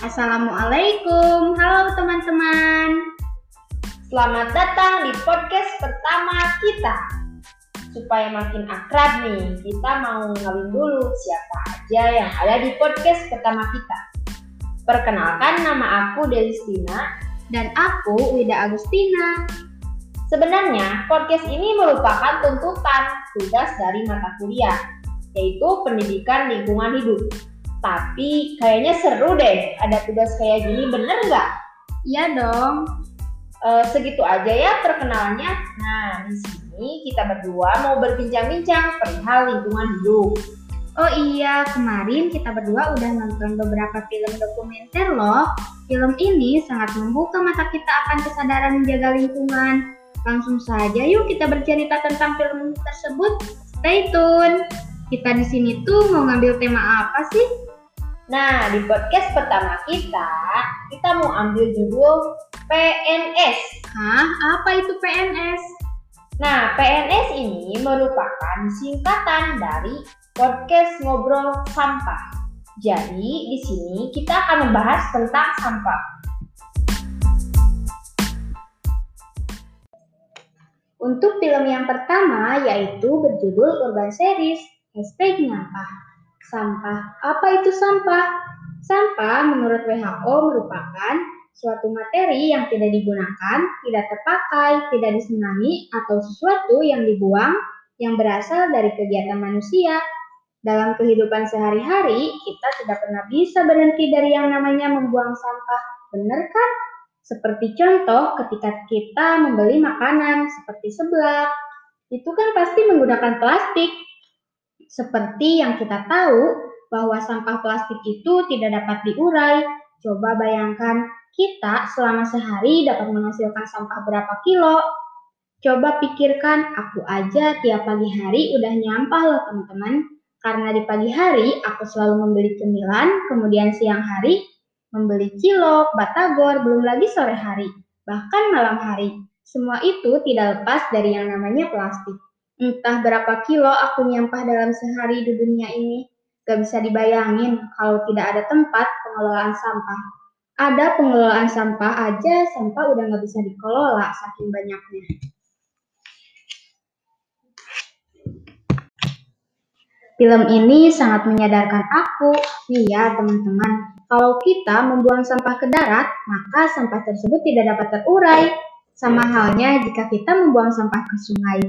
Assalamualaikum, halo teman-teman. Selamat datang di podcast pertama kita. Supaya makin akrab nih, kita mau ngawin dulu siapa aja yang ada di podcast pertama kita. Perkenalkan nama aku Delistina dan aku Wida Agustina. Sebenarnya podcast ini merupakan tuntutan tugas dari mata kuliah, yaitu pendidikan lingkungan hidup. Tapi kayaknya seru deh ada tugas kayak gini, bener nggak? Iya dong. Uh, segitu aja ya perkenalannya. Nah, di sini kita berdua mau berbincang-bincang perihal lingkungan hidup. Oh iya, kemarin kita berdua udah nonton beberapa film dokumenter loh. Film ini sangat membuka mata kita akan kesadaran menjaga lingkungan. Langsung saja yuk kita bercerita tentang film tersebut. Stay tune. Kita di sini tuh mau ngambil tema apa sih? Nah, di podcast pertama kita, kita mau ambil judul PNS. Hah? Apa itu PNS? Nah, PNS ini merupakan singkatan dari podcast ngobrol sampah. Jadi, di sini kita akan membahas tentang sampah. Untuk film yang pertama yaitu berjudul Urban Series, hashtag nyampah. Sampah. Apa itu sampah? Sampah menurut WHO merupakan suatu materi yang tidak digunakan, tidak terpakai, tidak disenangi, atau sesuatu yang dibuang yang berasal dari kegiatan manusia. Dalam kehidupan sehari-hari, kita tidak pernah bisa berhenti dari yang namanya membuang sampah. Benar kan? Seperti contoh ketika kita membeli makanan seperti seblak, itu kan pasti menggunakan plastik. Seperti yang kita tahu bahwa sampah plastik itu tidak dapat diurai. Coba bayangkan kita selama sehari dapat menghasilkan sampah berapa kilo. Coba pikirkan, aku aja tiap pagi hari udah nyampah loh teman-teman. Karena di pagi hari aku selalu membeli cemilan, kemudian siang hari membeli cilok, batagor, belum lagi sore hari, bahkan malam hari. Semua itu tidak lepas dari yang namanya plastik. Entah berapa kilo aku nyampah dalam sehari di dunia ini. Gak bisa dibayangin kalau tidak ada tempat pengelolaan sampah. Ada pengelolaan sampah aja, sampah udah gak bisa dikelola saking banyaknya. Film ini sangat menyadarkan aku, iya teman-teman, kalau kita membuang sampah ke darat, maka sampah tersebut tidak dapat terurai. Sama halnya jika kita membuang sampah ke sungai,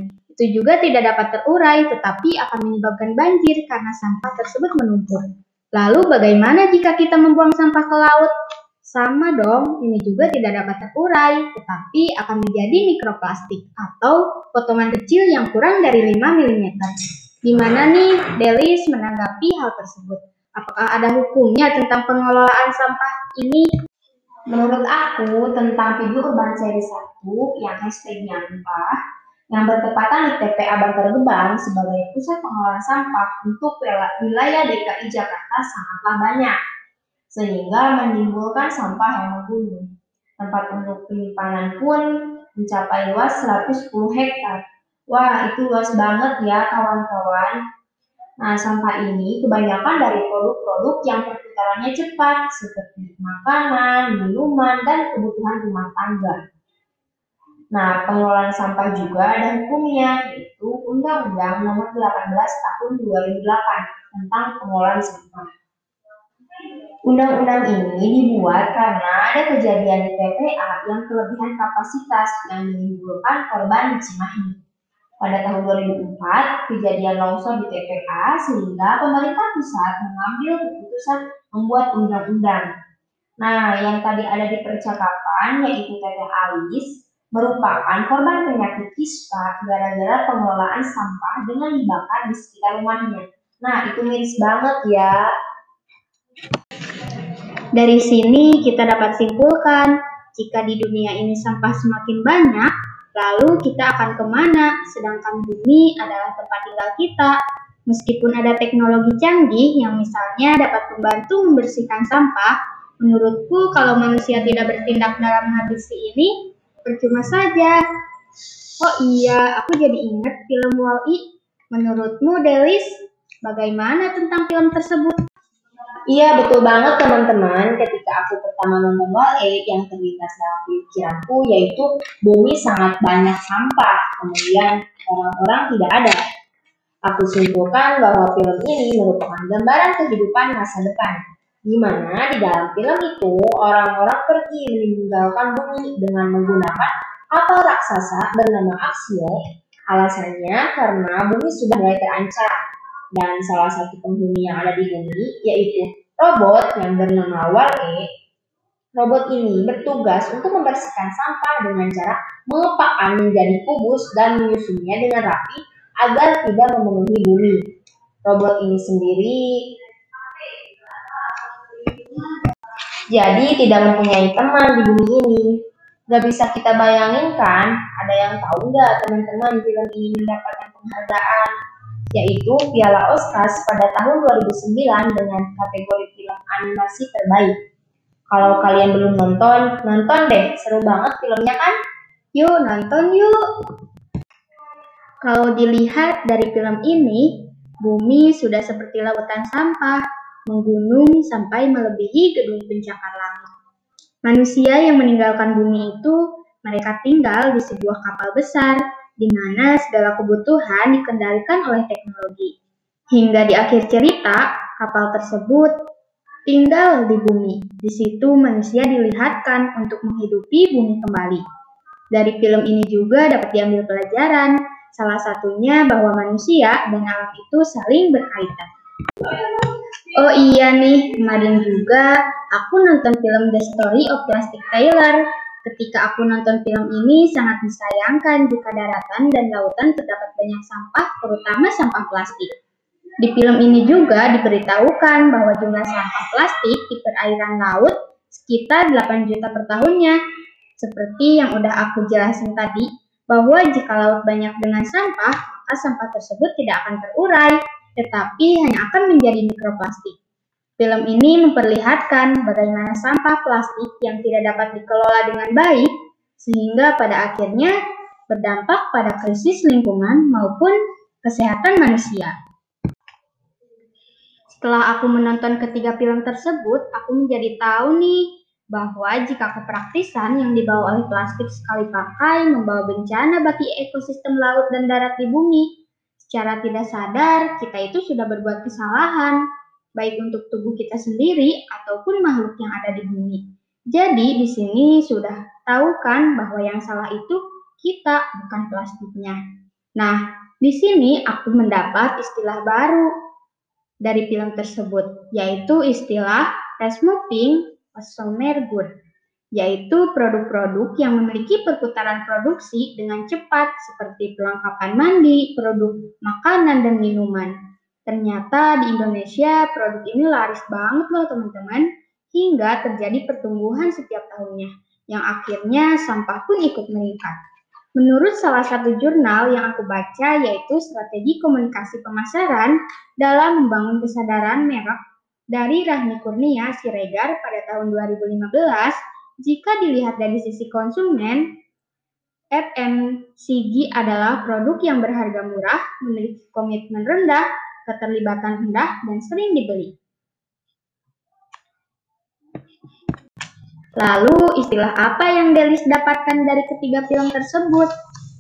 itu juga tidak dapat terurai tetapi akan menyebabkan banjir karena sampah tersebut menumpuk. Lalu bagaimana jika kita membuang sampah ke laut? Sama dong, ini juga tidak dapat terurai, tetapi akan menjadi mikroplastik atau potongan kecil yang kurang dari 5 mm. Gimana nih Delis menanggapi hal tersebut? Apakah ada hukumnya tentang pengelolaan sampah ini? Menurut aku, tentang video urban seri 1 yang hashtagnya nyampah, yang bertepatan di TPA Bantar Gebang sebagai pusat pengelolaan sampah untuk wilayah DKI Jakarta sangatlah banyak, sehingga menimbulkan sampah yang menggunung. Tempat untuk penyimpanan pun mencapai luas 110 hektar. Wah, itu luas banget ya kawan-kawan. Nah, sampah ini kebanyakan dari produk-produk yang perputarannya cepat, seperti makanan, minuman, dan kebutuhan rumah tangga. Nah, pengelolaan sampah juga ada hukumnya, yaitu Undang-Undang Nomor 18 Tahun 2008 tentang pengelolaan sampah. Undang-undang ini dibuat karena ada kejadian di TPA yang kelebihan kapasitas yang menimbulkan korban di Cimahi. Pada tahun 2004, kejadian longsor di TPA sehingga pemerintah pusat mengambil keputusan membuat undang-undang. Nah, yang tadi ada di percakapan yaitu TPA Alis merupakan korban penyakit kispa gara-gara pengelolaan sampah dengan dibakar di sekitar rumahnya. Nah, itu miris banget ya. Dari sini kita dapat simpulkan, jika di dunia ini sampah semakin banyak, lalu kita akan ke mana? Sedangkan bumi adalah tempat tinggal kita. Meskipun ada teknologi canggih yang misalnya dapat membantu membersihkan sampah, menurutku kalau manusia tidak bertindak dalam menghabisi ini, percuma saja. Oh iya, aku jadi ingat film Wall-E. Menurutmu, Delis, bagaimana tentang film tersebut? Iya betul banget teman-teman. Ketika aku pertama nonton Wale, yang terlintas dalam pikiranku yaitu bumi sangat banyak sampah, kemudian orang-orang tidak ada. Aku simpulkan bahwa film ini merupakan gambaran kehidupan masa depan, di mana di dalam film itu orang-orang pergi meninggalkan bumi dengan menggunakan kapal raksasa bernama Axio. Alasannya karena bumi sudah mulai terancam dan salah satu penghuni yang ada di bumi yaitu robot yang bernama Wale. Robot ini bertugas untuk membersihkan sampah dengan cara mengepakkan menjadi kubus dan menyusunnya dengan rapi agar tidak memenuhi bumi. Robot ini sendiri jadi tidak mempunyai teman di bumi ini. Gak bisa kita bayangin kan, ada yang tahu nggak teman-teman film ini mendapatkan penghargaan yaitu Piala Oscar pada tahun 2009 dengan kategori film animasi terbaik. Kalau kalian belum nonton, nonton deh, seru banget filmnya kan? Yuk nonton yuk! Kalau dilihat dari film ini, bumi sudah seperti lautan sampah, menggunung sampai melebihi gedung pencakar langit. Manusia yang meninggalkan bumi itu, mereka tinggal di sebuah kapal besar di mana segala kebutuhan dikendalikan oleh teknologi. Hingga di akhir cerita, kapal tersebut tinggal di bumi. Di situ manusia dilihatkan untuk menghidupi bumi kembali. Dari film ini juga dapat diambil pelajaran, salah satunya bahwa manusia dan alam itu saling berkaitan. Oh iya nih, kemarin juga aku nonton film The Story of Plastic Taylor Ketika aku nonton film ini, sangat disayangkan jika daratan dan lautan terdapat banyak sampah, terutama sampah plastik. Di film ini juga diberitahukan bahwa jumlah sampah plastik di perairan laut sekitar 8 juta per tahunnya. Seperti yang udah aku jelasin tadi, bahwa jika laut banyak dengan sampah, maka sampah tersebut tidak akan terurai, tetapi hanya akan menjadi mikroplastik. Film ini memperlihatkan bagaimana sampah plastik yang tidak dapat dikelola dengan baik, sehingga pada akhirnya berdampak pada krisis lingkungan maupun kesehatan manusia. Setelah aku menonton ketiga film tersebut, aku menjadi tahu nih bahwa jika kepraktisan yang dibawa oleh plastik sekali pakai membawa bencana bagi ekosistem laut dan darat di bumi, secara tidak sadar kita itu sudah berbuat kesalahan baik untuk tubuh kita sendiri ataupun makhluk yang ada di bumi. Jadi di sini sudah tahu kan bahwa yang salah itu kita bukan plastiknya. Nah, di sini aku mendapat istilah baru dari film tersebut, yaitu istilah consumer good, yaitu produk-produk yang memiliki perputaran produksi dengan cepat seperti perlengkapan mandi, produk makanan dan minuman. Ternyata di Indonesia produk ini laris banget loh teman-teman, hingga terjadi pertumbuhan setiap tahunnya, yang akhirnya sampah pun ikut meningkat. Menurut salah satu jurnal yang aku baca yaitu Strategi Komunikasi Pemasaran dalam Membangun Kesadaran Merek dari Rahmi Kurnia Siregar pada tahun 2015, jika dilihat dari sisi konsumen, FMCG adalah produk yang berharga murah, memiliki komitmen rendah, keterlibatan rendah, dan sering dibeli. Lalu, istilah apa yang Delis dapatkan dari ketiga film tersebut?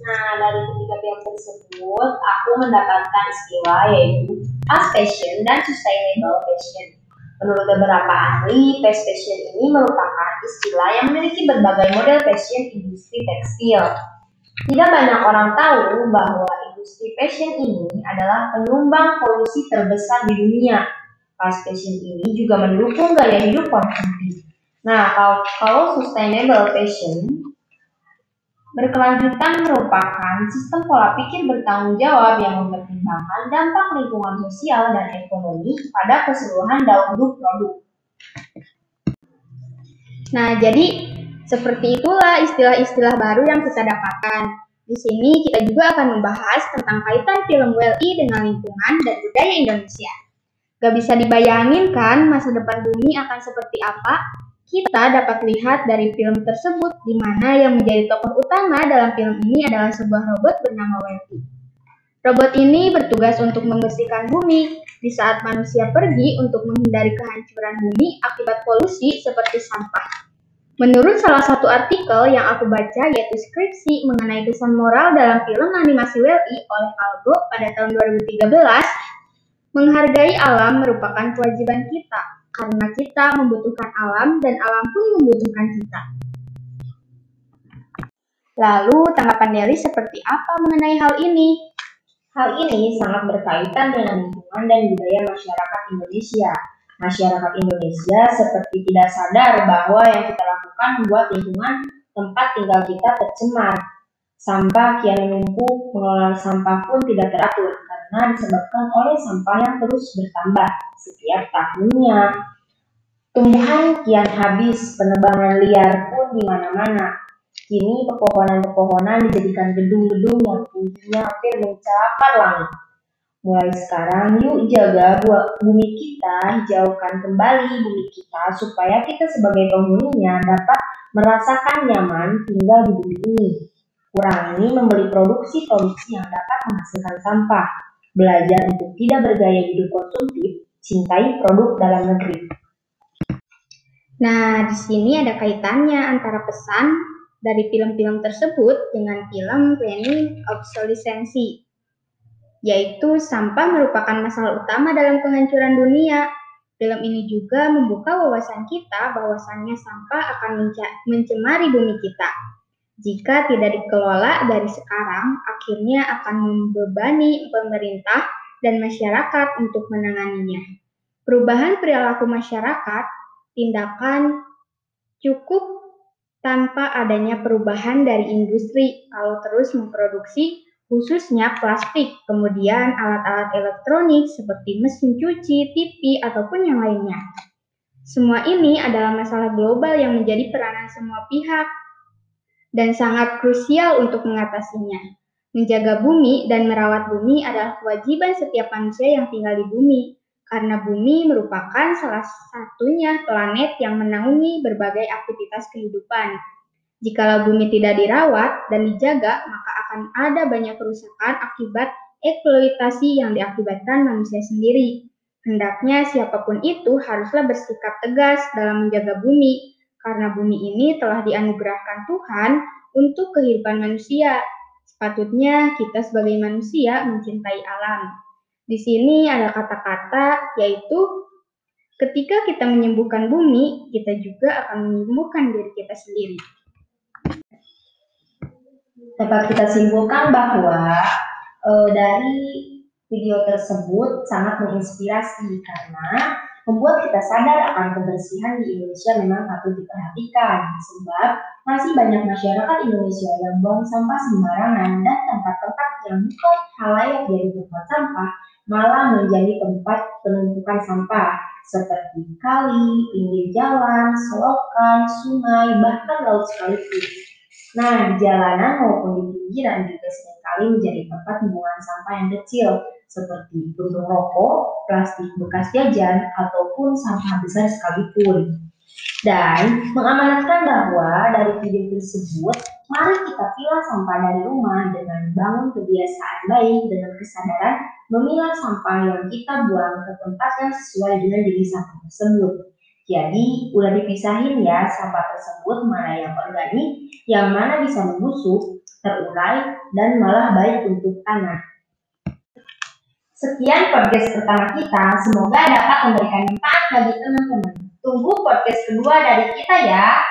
Nah, dari ketiga film tersebut, aku mendapatkan istilah yaitu fast fashion dan sustainable fashion. Menurut beberapa ahli, fast fashion ini merupakan istilah yang memiliki berbagai model fashion industri tekstil. Tidak banyak orang tahu bahwa industri fashion ini adalah penyumbang polusi terbesar di dunia. Fast fashion ini juga mendukung gaya hidup konsumtif. Nah, kalau, kalau sustainable fashion berkelanjutan merupakan sistem pola pikir bertanggung jawab yang mempertimbangkan dampak lingkungan sosial dan ekonomi pada keseluruhan daur produk. Nah, jadi seperti itulah istilah-istilah baru yang kita dapatkan. Di sini kita juga akan membahas tentang kaitan film WLI dengan lingkungan dan budaya Indonesia. Gak bisa dibayangin kan masa depan bumi akan seperti apa? Kita dapat lihat dari film tersebut di mana yang menjadi tokoh utama dalam film ini adalah sebuah robot bernama WLI. Robot ini bertugas untuk membersihkan bumi di saat manusia pergi untuk menghindari kehancuran bumi akibat polusi seperti sampah. Menurut salah satu artikel yang aku baca yaitu skripsi mengenai pesan moral dalam film animasi WLI oleh Algo pada tahun 2013, menghargai alam merupakan kewajiban kita karena kita membutuhkan alam dan alam pun membutuhkan kita. Lalu tanggapan Deli seperti apa mengenai hal ini? Hal ini sangat berkaitan dengan lingkungan dan budaya masyarakat Indonesia. Masyarakat Indonesia seperti tidak sadar bahwa yang kita lakukan membuat lingkungan tempat tinggal kita tercemar. Sampah kian menumpuk, pengelolaan sampah pun tidak teratur karena disebabkan oleh sampah yang terus bertambah setiap tahunnya. Tumbuhan kian habis, penebangan liar pun di mana-mana. Kini pepohonan-pepohonan dijadikan gedung-gedung yang tingginya hampir mencapai langit. Mulai sekarang yuk jaga bumi kita, hijaukan kembali bumi kita supaya kita sebagai penghuninya dapat merasakan nyaman tinggal di bumi ini. Kurangi membeli produksi-produksi yang dapat menghasilkan sampah. Belajar untuk tidak bergaya hidup konsumtif, cintai produk dalam negeri. Nah, di sini ada kaitannya antara pesan dari film-film tersebut dengan film Planning Obsolescence, yaitu sampah merupakan masalah utama dalam kehancuran dunia. Film ini juga membuka wawasan kita bahwasannya sampah akan mencemari bumi kita. Jika tidak dikelola dari sekarang, akhirnya akan membebani pemerintah dan masyarakat untuk menanganinya. Perubahan perilaku masyarakat, tindakan cukup tanpa adanya perubahan dari industri kalau terus memproduksi khususnya plastik, kemudian alat-alat elektronik seperti mesin cuci, TV, ataupun yang lainnya. Semua ini adalah masalah global yang menjadi peranan semua pihak dan sangat krusial untuk mengatasinya. Menjaga bumi dan merawat bumi adalah kewajiban setiap manusia yang tinggal di bumi, karena bumi merupakan salah satunya planet yang menaungi berbagai aktivitas kehidupan. Jikalau bumi tidak dirawat dan dijaga, maka akan ada banyak kerusakan akibat eksploitasi yang diakibatkan manusia sendiri. Hendaknya siapa pun itu haruslah bersikap tegas dalam menjaga bumi, karena bumi ini telah dianugerahkan Tuhan untuk kehidupan manusia. Sepatutnya kita sebagai manusia mencintai alam. Di sini ada kata-kata yaitu ketika kita menyembuhkan bumi, kita juga akan menyembuhkan diri kita sendiri. Dapat kita simpulkan bahwa e, dari video tersebut sangat menginspirasi karena membuat kita sadar akan kebersihan di Indonesia memang patut diperhatikan sebab masih banyak masyarakat Indonesia yang buang sampah sembarangan dan tempat-tempat yang bukan halayak jadi tempat sampah malah menjadi tempat penumpukan sampah seperti kali, pinggir jalan, selokan, sungai, bahkan laut sekalipun. Nah, di jalanan maupun di pinggiran juga sering kali menjadi tempat pembuangan sampah yang kecil, seperti puntung rokok, plastik bekas jajan, ataupun sampah besar sekalipun. Dan mengamanatkan bahwa dari video tersebut, mari kita pilah sampah dari rumah dengan bangun kebiasaan baik dengan kesadaran memilah sampah yang kita buang ke tempat yang sesuai dengan jenis sampah tersebut. Jadi, udah dipisahin ya sampah tersebut mana yang organik, yang mana bisa membusuk, terurai, dan malah baik untuk tanah. Sekian podcast pertama kita, semoga dapat memberikan manfaat bagi teman-teman. Tunggu podcast kedua dari kita ya.